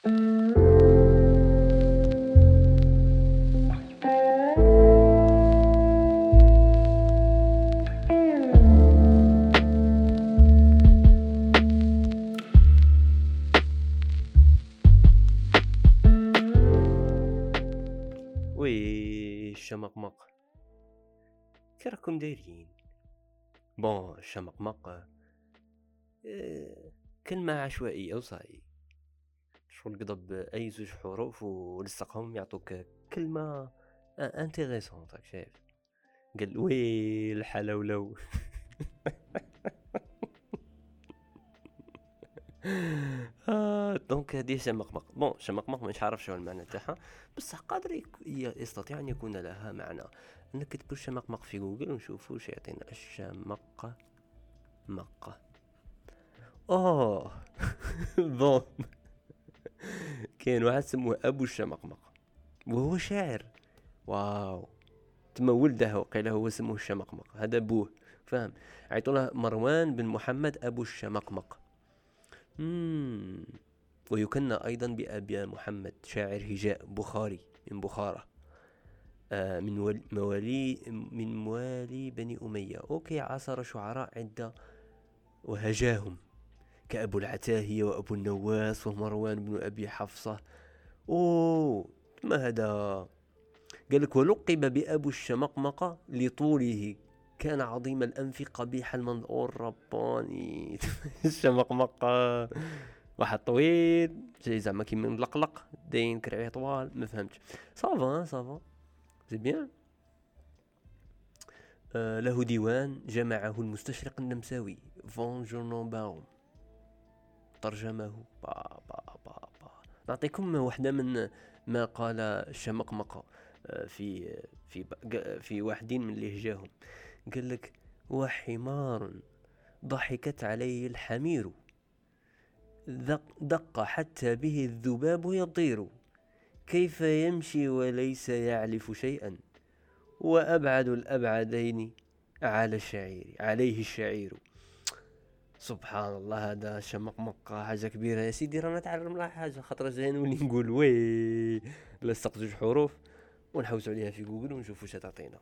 وي الشمقمق كي راكم دايرين؟ بون الشمقمق آه، كلمة عشوائية وصاي. شغل قضب أي زوج حروف ولصقهم يعطوك كلمة intéressante راك شايف. قال oui الحلولو آه donc هذه شمقمق. bon شمقمق مش عارف شو المعنى تاعها. بصح قادر يستطيع أن يكون لها معنى. نكتبوا الشمقمق في جوجل ونشوفوا واش يعطينا الشمق مق أوه. بون. كاين واحد سموه أبو الشمقمق وهو شاعر. واو. تما ولده وقيل هو سموه الشمقمق هذا بوه فاهم؟ عيطوا مروان بن محمد أبو الشمقمق. مم. ويكنى أيضا بأبي محمد شاعر هجاء بخاري من بخارى آه من موالي من موالي بني أمية. okay عاصر شعراء عدة وهجاهم. كأبو العتاهية وأبو النواس ومروان بن أبي حفصة. أوه ما هذا؟ قالك ولقب بأبو الشمقمقة لطوله. كان عظيم الأنف قبيح المنظور رباني. الشمقمقة. واحد طويل جاي زعما كيما ملقلق داين كرعيه طوال ما فهمتش. ça va ça va c'est bien له ديوان جمعه المستشرق النمساوي. فون جورنون ترجمه. با با با با. نعطيكم واحدة من ما قال الشمقمقة آه، في في في واحدين من لهجاهم. قال لك وحمار ضحكت عليه الحمير دق, دق حتى به الذباب يطير. كيف يمشي وليس يعلف شيئا وأبعد الأبعدين على الشعير عليه الشعير. سبحان الله هذا شمقمق حاجة كبيرة. يا سيدي رانا نتعلم لها حاجة خاطر جاي نولي نقول وي لصق جوج حروف ونحوس عليها في جوجل ونشوف واش تعطينا.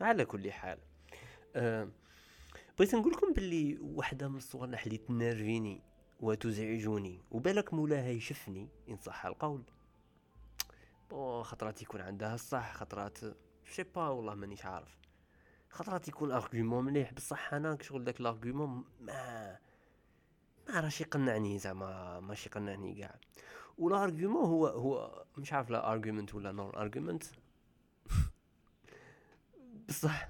على كل حال آه بغيت نقول لكم باللي واحدة من الصوالح اللي تنرفيني وتزعجني وبالك مولاها يشفني إن صح القول. خطرات يكون عندها الصح خطرات je sais pas والله مانيش عارف. خطرات يكون argument مليح بصح. أنا شغل داك ال argument ما ما راش يقنعني زعما ماشي يقنعني كاع. وال argument هو هو مش عارف لا argument ولا non argument بصح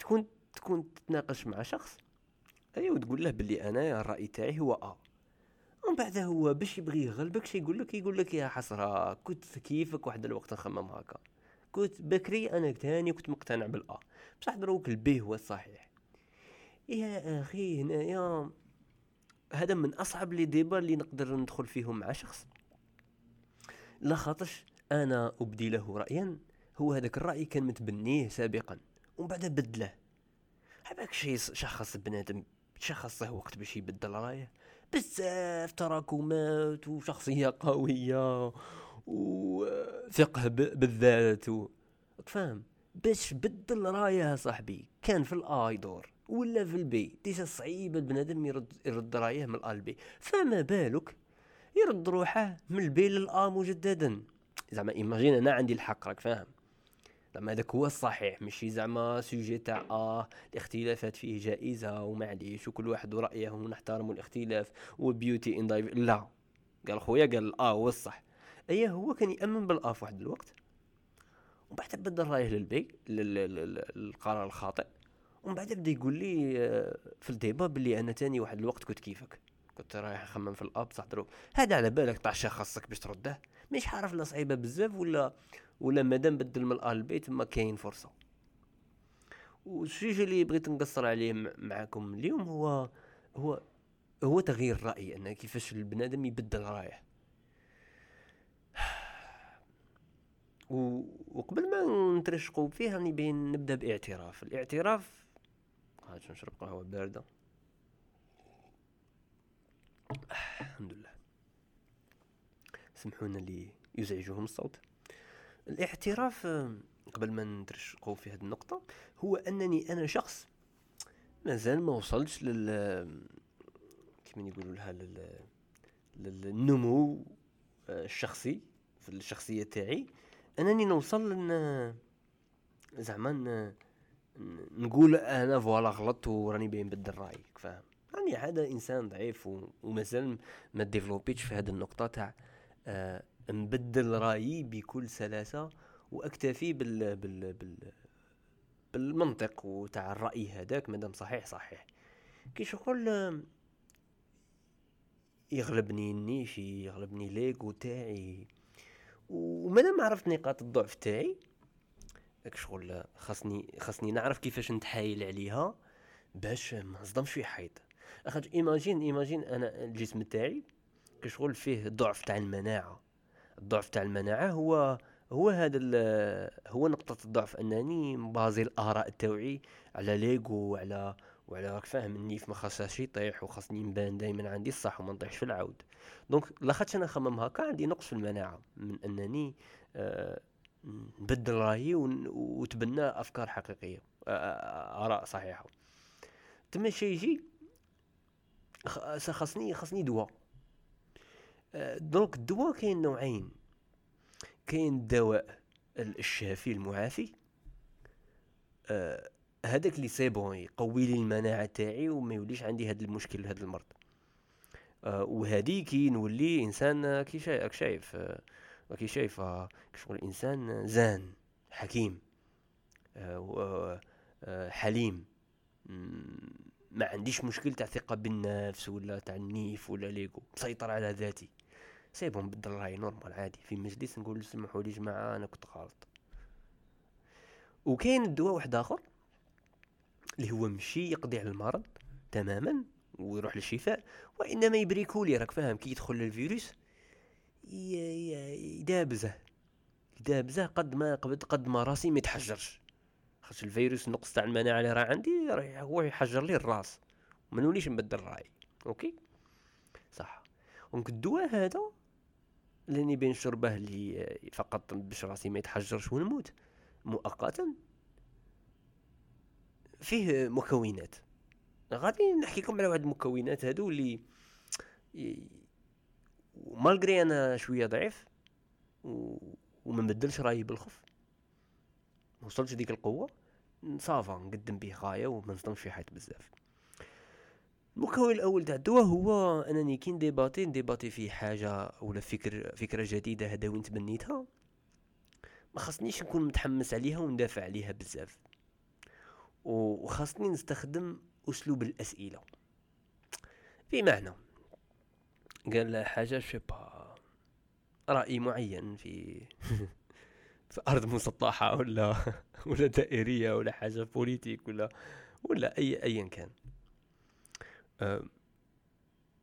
تكون تكون تتناقش مع شخص ايوا وتقول له بلي انايا الرأي تاعي هو A ومن بعد هو باش يبغي يغلبك شي يقول لك يقول لك يا حسرة كنت كيفك واحد الوقت نخمم هكا. كنت بكري أنا تاني كنت مقتنع بال A. بصح دروك ال B هو الصحيح. يا أخي هنايا هذا من أصعب les débats اللي نقدر ندخل فيهم مع شخص. لا خاطرش أنا أبدي له رايا. هو هذاك الرأي كان متبنيه سابقا ومن بعد بدله. هذاك شي شخص بنادم شخصه وقت باش يبدل رأيه. بزاف تراكمات وشخصية قوية وفقه ب- بالذات و... فاهم؟ باش بدل رايه صاحبي كان في الـ A يدور ولا في الـ B. déjà صعيبة البنادم يرد يرد رايه من الـ A للـ B. فما بالك يرد روحه من الـ B للـ A مجددا. زعما imagine أنا عندي الحق راك فاهم؟ زعما هذاك هو الصحيح ماشي زعما sujet تاع آه الاختلافات فيه جائزة ومعليش وكل واحد ورأيه ونحترم الاختلاف و beauty in diff لا. قال خويا قال آه هو الصح. أيه هو كان يأمن بالـ A في واحد الوقت. ومن بعد بدل رايه للـ B لل- لل- لل- للقرار الخاطئ. ومن بعد بدأ يقول لي آه، في الـ débat بلي أنا تاني واحد الوقت كنت كيفك. كنت رايح نخمم في الأب بصح دروك هذا على بالك طاح خاصك باش ترده؟ مش عارف لا صعيبة بزاف ولا ولا مادام بدل من الآ للبيت ما كاين فرصة. والشيء اللي بغيت نقصر عليه م- معاكم اليوم هو هو هو تغيير الرأي أن كيفاش البنادم يبدل رأيه. وقبل ما نترشقوا فيه راني باين نبدأ باعتراف. الاعتراف هاج نشرب قهوة باردة. الحمد لله. سمحونا اللي يزعجهم الصوت. الاعتراف قبل ما ندرشقو في هذه النقطة هو أنني أنا شخص مازال ما وصلتش لل كيما يقولوا لها لل... للنمو الشخصي في الشخصية تاعي. أنني نوصل لن زعما نقول أنا voilà غلط وراني باين نبدل رأيي فاهم؟ راني هذا إنسان ضعيف ومازال ما développitش في هذه النقطة تاع آه نبدل رأيي بكل سلاسة وأكتفي بال بال بال بالمنطق وتاع الرأي هذاك مادام صحيح صحيح. كي شغل يغلبني النيف يغلبني l'ego تاعي. ومادام عرفت نقاط الضعف تاعي داك شغل خاصني خاصني نعرف كيفاش نتحايل عليها باش ما نصدمش في حيط. اخاطش imagine imagine أنا الجسم تاعي كشغل فيه ضعف تاع المناعة. الضعف تاع المناعة هو هو هذا هو نقطة الضعف أنني مـ basé الآراء تاوعي على l'ego وعلى وعلى راك فاهم النيف ما خاصهاش يطيح وخاصني نبان دائما عندي الصح وما نطيحش في العود. donc لاخاطش أنا نخمم هكا عندي نقص في المناعة من أنني آه نبدل رايي وتبنى أفكار حقيقية آه، آه، آراء صحيحة. تما شي يجي خاصني خاصني دواء آه، donc الدواء كاين نوعين. كاين الدواء الشافي المعافي آه هذاك اللي c'est bon يقوي لي المناعة تاعي وما يوليش عندي هذا المشكل هذا المرض. آه وهذه كي نولي إنسان كي شايف شايف آه كي شايف آه شغل إنسان زان حكيم آه آه حليم. ما عنديش مشكل تاع ثقة بالنفس ولا تاع النيف ولا l'ego مسيطر على ذاتي. c'est bon نبدل راي normal عادي. في مجلس نقول سمحوا لي جماعة أنا كنت غلط. وكاين الدواء واحد آخر؟ اللي هو مشي يقضي على المرض تماما ويروح للشفاء وإنما y bricoler لي راك فاهم كي يدخل الفيروس يدابزه يدابزه قد ما قد, قد ما راسي ما يتحجرش. خاطر الفيروس النقص تاع المناعة اللي راه عندي هو يحجر لي الراس ما نوليش نبدل رأيي. OK؟ صح. donc الدواء هذا لاني بين شربه اللي فقط باش راسي ما يتحجرش ونموت مؤقتا فيه مكونات. غادي نحكي لكم على واحد المكونات هادو اللي مالغري أنا شوية ضعيف وما نبدلش رأيي بالخف ما وصلتش ديك القوة. صافا نقدم به غاية وما نصدمش في حياتي بزاف. المكون الأول تاع الدواء هو أنني كي نديباتي نديباتي في حاجة ولا فكر فكرة جديدة هذا وين تبنيتها. ما خاصنيش نكون متحمس عليها وندافع عليها بزاف. وخاصني نستخدم أسلوب الأسئلة. بمعنى قال حاجة شبه رأي معين في في أرض مسطحة ولا ولا دائرية ولا حاجة بوليتيك ولا ولا أي ايا كان.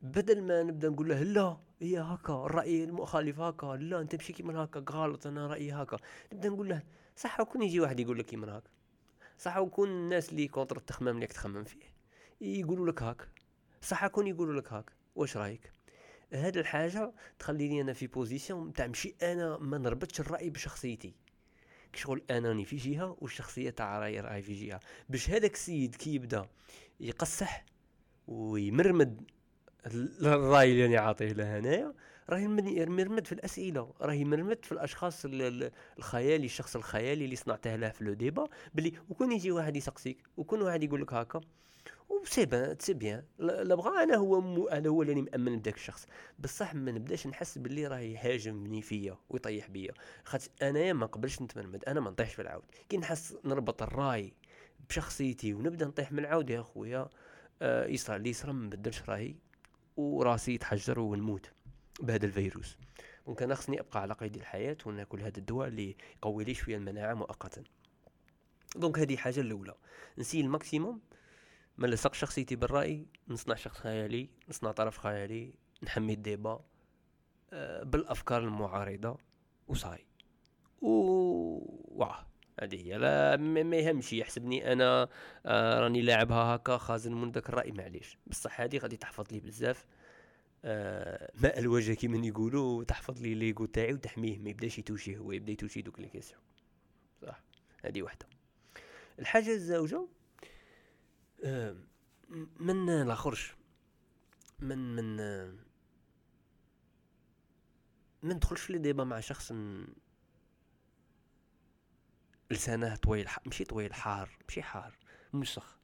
بدل ما نبدأ نقول له لا هي هكا الرأي المخالف هكا لا أنت مشي كيما هكا غلط أنا رأيي هكا. نبدأ نقول له صح وكون يجي واحد يقول لك كيما هكا. صح وكون الناس اللي contre التخمام اللي تخمم فيه يقولوا لك هاك. صح كون يقولوا لك هاك. واش رايك؟ هاد الحاجة تخليني أنا في position تاع مشي أنا ما نربطش الرأي بشخصيتي. شغل اناني في جهة والشخصية تاع راي رأي في جهة. باش هذاك السيد كي يبدأ يقصح ويمرمد الرأي اللي أنا عاطيه له هنايا راه يمرمد في الأسئلة راه يمرمد في الأشخاص الخيالي الشخص الخيالي اللي صنعته له في le débat بلي وكون يجي واحد يسقسيك وكون واحد يقول لك هكا و c'est bon c'est bien. لا بغا أنا هو مو أنا هو اللي مأمن بداك الشخص. بصح ما نبداش نحس باللي راه يهاجمني فيا ويطيح بيا. خاطر انايا ما نقبلش نتمرمد أنا ما نطيحش في العود كي نحس نربط الراي بشخصيتي ونبدا نطيح من العود يا خويا آه يصرى لي يصرى ما نبدلش رايي وراسي يتحجر ونموت. بهذا الفيروس. donc أنا خصني أبقى على قيد الحياة ونأكل هذا الدواء اللي يقوي لي شوية المناعة مؤقتا. donc هذه حاجة الأولى. n'essayer الـ maximum ما لصق شخصيتي بالرأي نصنع شخص خيالي نصنع طرف خيالي نحمي الـ débat آه، بالأفكار المعارضة وصاي. و واه هذه هي. لا ما يهمش يحسبني أنا آه راني لاعبها هكا خازن من ذاك الراي معليش. بصح هذه غادي تحفظ لي بزاف. آه ماء الوجه كيما يقولوا تحفظ لي l'ego تاعي وتحميه ما يبداش يـ touché هو يبدا يـ touché دوك les questions صح. هذه وحده. الحاجة الزوجة آه من الآخرش من من آه ما ندخلش les débats مع شخص لسانه طويل ماشي طويل حار ماشي حار مسخ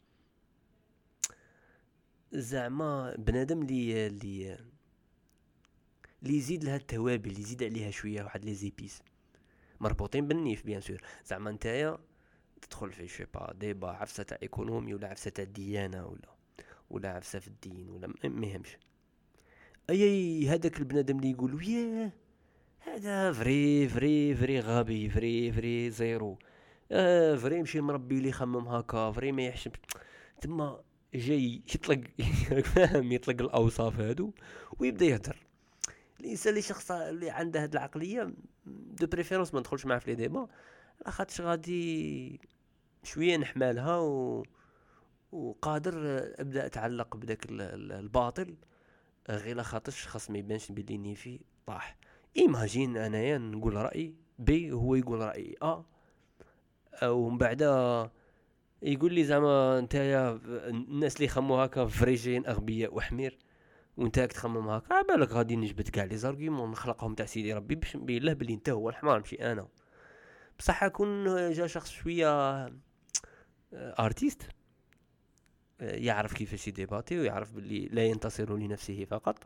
زعما بنادم لي لي لي يزيد لها التوابل يزيد عليها شوية واحد les épices. مربوطين بالنيف bien sûr. زعما نتايا تدخل في شي ba débat عفسة تاع économie ولا عفسة تاع ديانه ولا ولا عفسة في الدين ولا ما يهمش. أي هذاك البنادم اللي يقول ياه هذا vrai vrai vrai غبي vrai vrai zéro. آه vrai مشي مربي لي خمم هكا vrai ما يحشم. تما جاي يطلق فاهم يطلق الأوصاف هادو ويبدا يهدر. الإنسان اللي شخص اللي عنده هاد العقلية de préférence ما ندخلش معاه في les débats لاخاطش غادي شوية نحمالها و وقادر أبدأ اتعلق بداك الباطل غير لاخاطرش خاص ما يبانش بلي نيفي طاح. imagine أنايا نقول رايي بي هو يقول رايي ا ومن بعد يقول لي زعما نتايا الناس اللي يخموا هكا فريجين أغبياء وحمير وانت تخمم هكا بالك غادي نجبد كاع les arguments نخلقهم تاع سيدي ربي باش نبين له بلي انت هو الحمار ماشي أنا. بصح كون جا شخص شوية artiste يعرف كيفاش يديباتي ويعرف بلي لا ينتصر لنفسه فقط.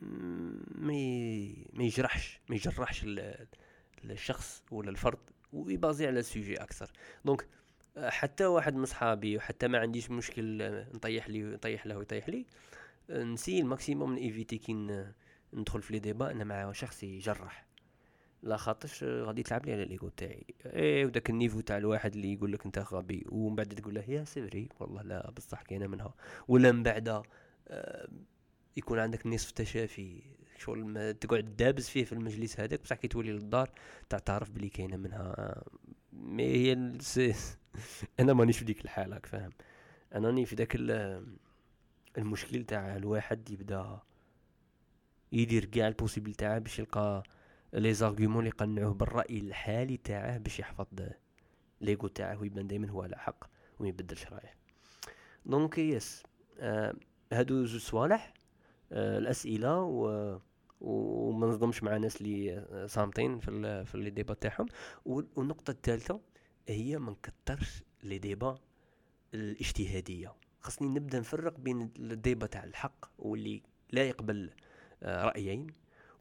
ما ما يجرحش ما يجرحش الشخص ولا الفرد. ويبازي على ال sujet أكثر. donc حتى واحد من صحابي وحتى ما عنديش مشكل نطيح لي نطيح له ويطيح لي نسي ال maximum من éviter كي ندخل في les débats أنا مع شخص يجرح لا خاطرش غادي تلعب لي على l'ego تاعي. إيه وداك ال niveau تاع الواحد اللي يقول لك أنت غبي ومن بعد تقول له يا c'est vrai والله لا بصح كاينة منها. ولا من بعد آه يكون عندك نصف تشافي شغل ما تقعد دابز فيه في المجلس هذاك بصح كي تولي للدار تعترف بلي كاينة منها. mais هي أنا مانيش في ديك الحال راك فاهم. أنا راني في داك المشكل تاع الواحد يبدا يدير كاع ال possible تاعه باش يلقى les arguments اللي يقنعوه بالرأي الحالي تاعه باش يحفظ l'ego تاعه ويبان دائما هو على حق وما يبدلش رايه. donc yes آه هادو زوج صوالح. الأسئلة و وما نصدمش مع ناس اللي صامتين في في les débats تاعهم. والنقطة الثالثة هي ما نكثرش les débats الاجتهادية. خاصني نبدأ نفرق بين ال débat تاع الحق واللي لا يقبل آه رأيين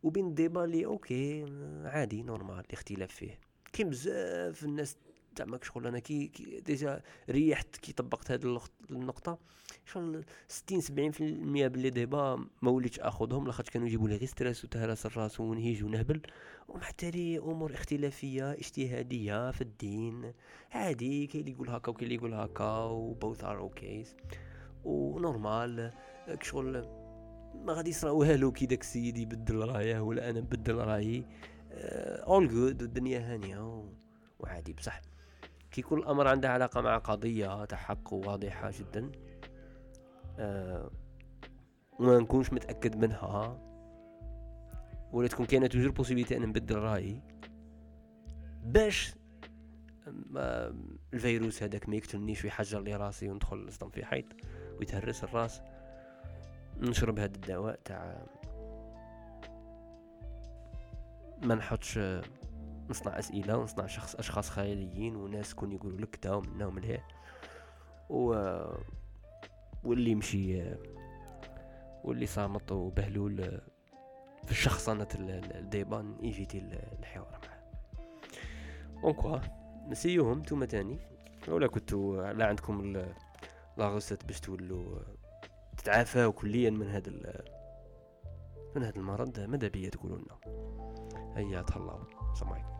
وبين ال débat اللي okay عادي normal الاختلاف فيه. كاين بزاف الناس زعما شغل أنا كي, كي déjà ريحت كي طبقت هذه النقطة شغل 60 70% ب les débats ما وليتش آخذهم لاخاطش كانوا يجيبوا لي غير stress وتهرس الراس ونهيج ونهبل. ومحتاجي أمور اختلافية اجتهادية في الدين. عادي كاين اللي يقول هكا وكاين اللي يقول هكا و both are okay و normal شغل ما غادي يصرا والو كي داك السيد يبدل رأيه ولا أنا نبدل رأيي. all uh, good والدنيا هانية وعادي بصح. كي يكون الامر عنده علاقة مع قضية تاع حق واضحة جدا أه وما نكونش متأكد منها ولا تكون كاينة toujours possibilité أن نبدل رأيي. باش الفيروس هذاك ما يقتلنيش ويحجر لي راسي وندخل نصدم في حيط ويتهرس الراس. نشرب هذا الدواء تاع ما نحطش نصنع أسئلة ونصنع شخص أشخاص خياليين وناس كون يقولوا لك كدا ومنا ومن و واللي يمشي واللي صامت وبهلول في الشخصنة الديبان ايفيتي الحوار معاه. دونك نسيوهم نتوما تاني. ولا كنتو لا عندكم لاغوست باش تولوا تتعافاو كليا من هذا من هذا المرض؟ ماذا بيا تقولوا لنا هيا تهلاو. السلام عليكم.